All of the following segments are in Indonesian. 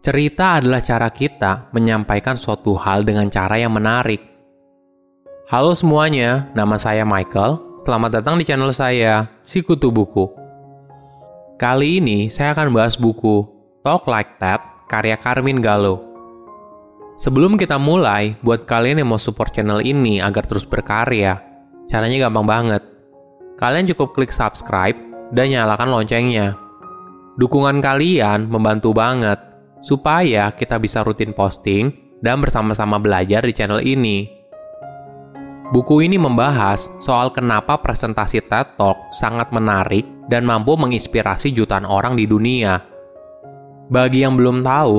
Cerita adalah cara kita menyampaikan suatu hal dengan cara yang menarik. Halo semuanya, nama saya Michael. Selamat datang di channel saya, Sikutu Buku. Kali ini saya akan bahas buku Talk Like That karya Carmin Gallo. Sebelum kita mulai, buat kalian yang mau support channel ini agar terus berkarya, caranya gampang banget. Kalian cukup klik subscribe dan nyalakan loncengnya. Dukungan kalian membantu banget supaya kita bisa rutin posting dan bersama-sama belajar di channel ini. Buku ini membahas soal kenapa presentasi TED Talk sangat menarik dan mampu menginspirasi jutaan orang di dunia. Bagi yang belum tahu,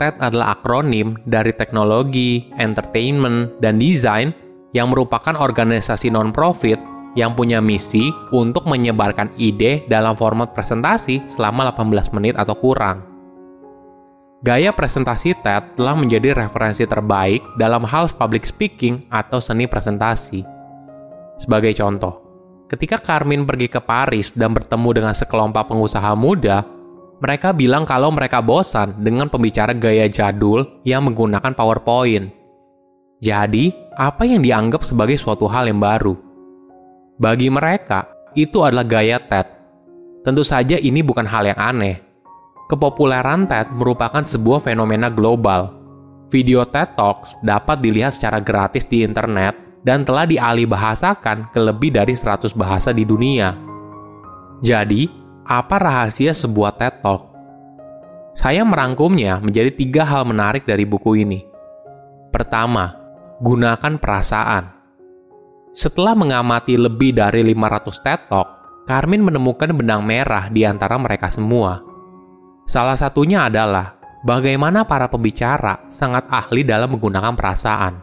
TED adalah akronim dari teknologi, entertainment, dan desain yang merupakan organisasi non-profit yang punya misi untuk menyebarkan ide dalam format presentasi selama 18 menit atau kurang. Gaya presentasi TED telah menjadi referensi terbaik dalam hal public speaking atau seni presentasi. Sebagai contoh, ketika Carmin pergi ke Paris dan bertemu dengan sekelompok pengusaha muda, mereka bilang kalau mereka bosan dengan pembicara gaya jadul yang menggunakan PowerPoint. Jadi, apa yang dianggap sebagai suatu hal yang baru? Bagi mereka, itu adalah gaya TED. Tentu saja ini bukan hal yang aneh Kepopuleran TED merupakan sebuah fenomena global. Video TED Talks dapat dilihat secara gratis di internet dan telah dialih bahasakan ke lebih dari 100 bahasa di dunia. Jadi, apa rahasia sebuah TED Talk? Saya merangkumnya menjadi tiga hal menarik dari buku ini. Pertama, gunakan perasaan. Setelah mengamati lebih dari 500 TED Talk, Carmin menemukan benang merah di antara mereka semua. Salah satunya adalah bagaimana para pembicara sangat ahli dalam menggunakan perasaan.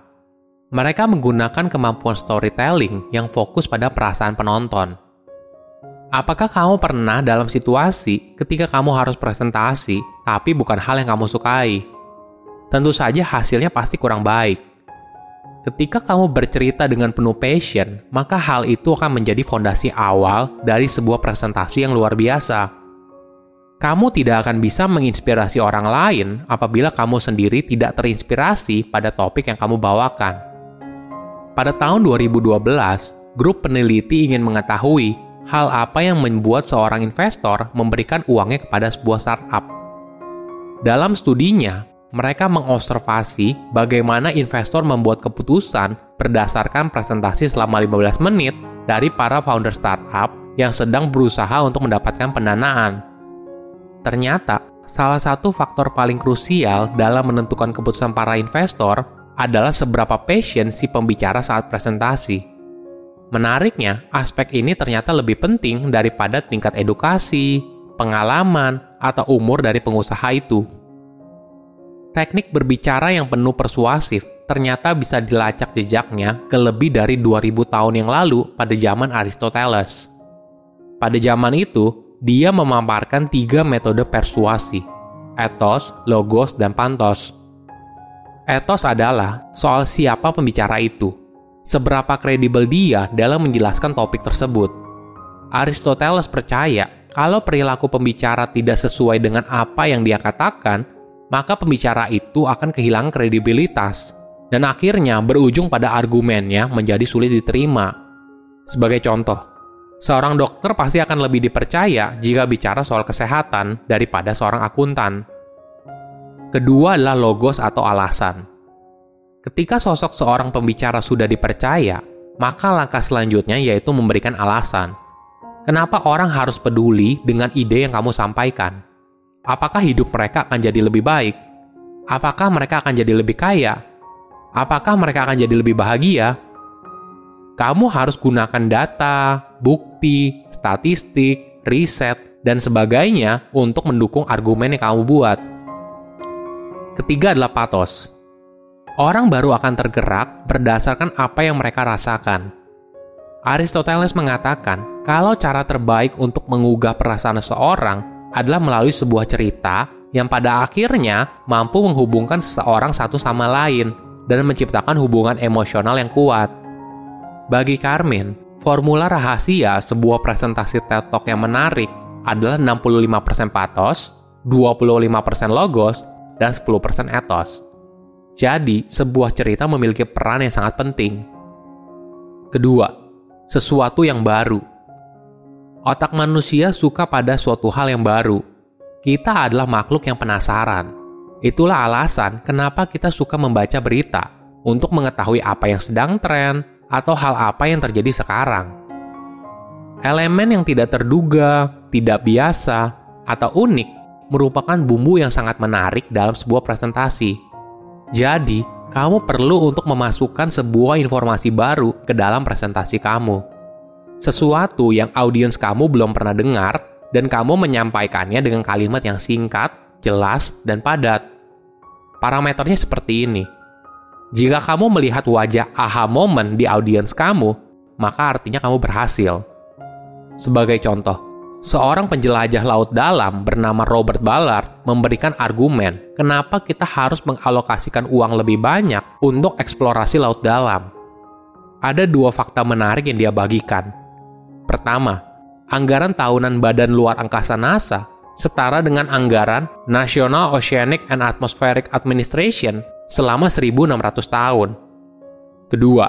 Mereka menggunakan kemampuan storytelling yang fokus pada perasaan penonton. Apakah kamu pernah dalam situasi ketika kamu harus presentasi, tapi bukan hal yang kamu sukai? Tentu saja hasilnya pasti kurang baik. Ketika kamu bercerita dengan penuh passion, maka hal itu akan menjadi fondasi awal dari sebuah presentasi yang luar biasa kamu tidak akan bisa menginspirasi orang lain apabila kamu sendiri tidak terinspirasi pada topik yang kamu bawakan. Pada tahun 2012, grup peneliti ingin mengetahui hal apa yang membuat seorang investor memberikan uangnya kepada sebuah startup. Dalam studinya, mereka mengobservasi bagaimana investor membuat keputusan berdasarkan presentasi selama 15 menit dari para founder startup yang sedang berusaha untuk mendapatkan pendanaan. Ternyata, salah satu faktor paling krusial dalam menentukan keputusan para investor adalah seberapa passion si pembicara saat presentasi. Menariknya, aspek ini ternyata lebih penting daripada tingkat edukasi, pengalaman, atau umur dari pengusaha itu. Teknik berbicara yang penuh persuasif ternyata bisa dilacak jejaknya ke lebih dari 2000 tahun yang lalu pada zaman Aristoteles. Pada zaman itu, dia memaparkan tiga metode persuasi, etos, logos, dan pantos. Etos adalah soal siapa pembicara itu, seberapa kredibel dia dalam menjelaskan topik tersebut. Aristoteles percaya kalau perilaku pembicara tidak sesuai dengan apa yang dia katakan, maka pembicara itu akan kehilangan kredibilitas dan akhirnya berujung pada argumennya menjadi sulit diterima. Sebagai contoh, seorang dokter pasti akan lebih dipercaya jika bicara soal kesehatan daripada seorang akuntan. Kedua adalah logos atau alasan. Ketika sosok seorang pembicara sudah dipercaya, maka langkah selanjutnya yaitu memberikan alasan. Kenapa orang harus peduli dengan ide yang kamu sampaikan? Apakah hidup mereka akan jadi lebih baik? Apakah mereka akan jadi lebih kaya? Apakah mereka akan jadi lebih bahagia? Kamu harus gunakan data, bukti, statistik, riset, dan sebagainya untuk mendukung argumen yang kamu buat. Ketiga adalah patos. Orang baru akan tergerak berdasarkan apa yang mereka rasakan. Aristoteles mengatakan kalau cara terbaik untuk mengugah perasaan seseorang adalah melalui sebuah cerita yang pada akhirnya mampu menghubungkan seseorang satu sama lain dan menciptakan hubungan emosional yang kuat. Bagi Carmen, Formula rahasia sebuah presentasi TED Talk yang menarik adalah 65% patos, 25% logos, dan 10% etos. Jadi, sebuah cerita memiliki peran yang sangat penting. Kedua, sesuatu yang baru. Otak manusia suka pada suatu hal yang baru. Kita adalah makhluk yang penasaran. Itulah alasan kenapa kita suka membaca berita untuk mengetahui apa yang sedang tren atau hal apa yang terjadi sekarang. Elemen yang tidak terduga, tidak biasa, atau unik merupakan bumbu yang sangat menarik dalam sebuah presentasi. Jadi, kamu perlu untuk memasukkan sebuah informasi baru ke dalam presentasi kamu sesuatu yang audiens kamu belum pernah dengar, dan kamu menyampaikannya dengan kalimat yang singkat, jelas, dan padat. Parameternya seperti ini. Jika kamu melihat wajah aha moment di audiens kamu, maka artinya kamu berhasil. Sebagai contoh, seorang penjelajah laut dalam bernama Robert Ballard memberikan argumen kenapa kita harus mengalokasikan uang lebih banyak untuk eksplorasi laut dalam. Ada dua fakta menarik yang dia bagikan. Pertama, anggaran tahunan Badan Luar Angkasa NASA setara dengan anggaran National Oceanic and Atmospheric Administration selama 1600 tahun. Kedua,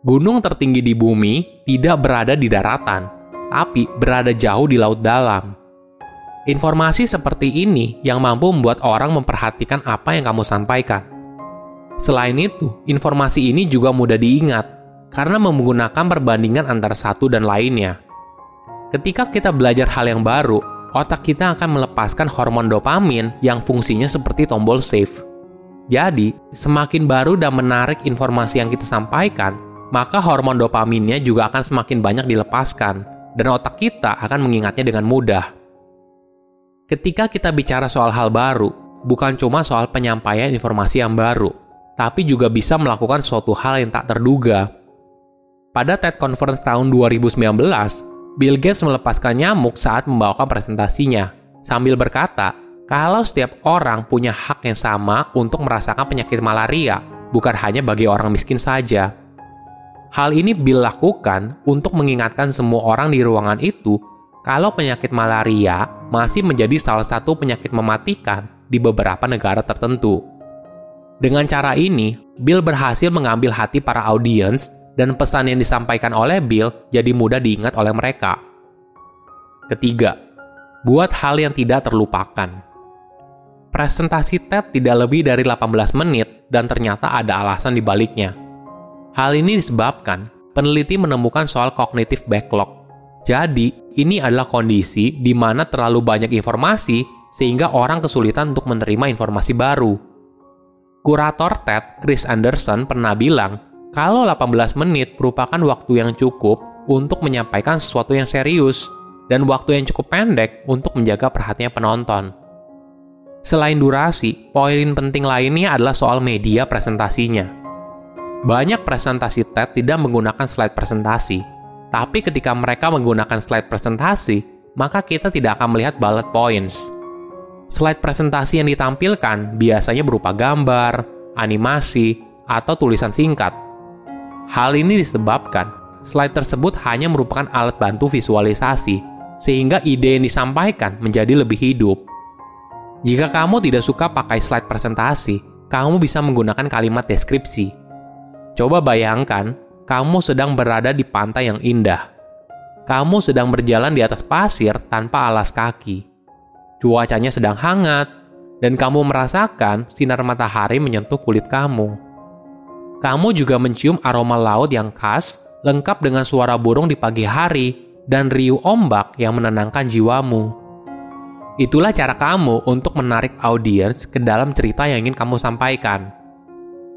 gunung tertinggi di bumi tidak berada di daratan, tapi berada jauh di laut dalam. Informasi seperti ini yang mampu membuat orang memperhatikan apa yang kamu sampaikan. Selain itu, informasi ini juga mudah diingat karena menggunakan perbandingan antara satu dan lainnya. Ketika kita belajar hal yang baru, otak kita akan melepaskan hormon dopamin yang fungsinya seperti tombol save. Jadi, semakin baru dan menarik informasi yang kita sampaikan, maka hormon dopaminnya juga akan semakin banyak dilepaskan, dan otak kita akan mengingatnya dengan mudah. Ketika kita bicara soal hal baru, bukan cuma soal penyampaian informasi yang baru, tapi juga bisa melakukan suatu hal yang tak terduga pada TED Conference tahun 2019, Bill Gates melepaskan nyamuk saat membawakan presentasinya, sambil berkata, kalau setiap orang punya hak yang sama untuk merasakan penyakit malaria, bukan hanya bagi orang miskin saja. Hal ini Bill lakukan untuk mengingatkan semua orang di ruangan itu kalau penyakit malaria masih menjadi salah satu penyakit mematikan di beberapa negara tertentu. Dengan cara ini, Bill berhasil mengambil hati para audiens dan pesan yang disampaikan oleh Bill jadi mudah diingat oleh mereka. Ketiga, buat hal yang tidak terlupakan. Presentasi TED tidak lebih dari 18 menit dan ternyata ada alasan di baliknya. Hal ini disebabkan peneliti menemukan soal kognitif backlog. Jadi, ini adalah kondisi di mana terlalu banyak informasi sehingga orang kesulitan untuk menerima informasi baru. Kurator TED, Chris Anderson, pernah bilang kalau 18 menit merupakan waktu yang cukup untuk menyampaikan sesuatu yang serius, dan waktu yang cukup pendek untuk menjaga perhatian penonton. Selain durasi, poin penting lainnya adalah soal media presentasinya. Banyak presentasi TED tidak menggunakan slide presentasi, tapi ketika mereka menggunakan slide presentasi, maka kita tidak akan melihat bullet points. Slide presentasi yang ditampilkan biasanya berupa gambar, animasi, atau tulisan singkat Hal ini disebabkan slide tersebut hanya merupakan alat bantu visualisasi, sehingga ide yang disampaikan menjadi lebih hidup. Jika kamu tidak suka pakai slide presentasi, kamu bisa menggunakan kalimat deskripsi. Coba bayangkan, kamu sedang berada di pantai yang indah. Kamu sedang berjalan di atas pasir tanpa alas kaki. Cuacanya sedang hangat, dan kamu merasakan sinar matahari menyentuh kulit kamu kamu juga mencium aroma laut yang khas, lengkap dengan suara burung di pagi hari dan riuh ombak yang menenangkan jiwamu. Itulah cara kamu untuk menarik audiens ke dalam cerita yang ingin kamu sampaikan.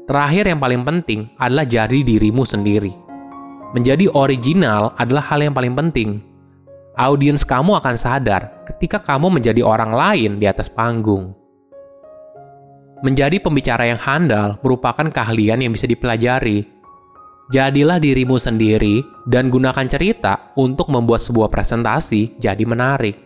Terakhir yang paling penting adalah jadi dirimu sendiri. Menjadi original adalah hal yang paling penting. Audiens kamu akan sadar ketika kamu menjadi orang lain di atas panggung. Menjadi pembicara yang handal merupakan keahlian yang bisa dipelajari. Jadilah dirimu sendiri dan gunakan cerita untuk membuat sebuah presentasi jadi menarik.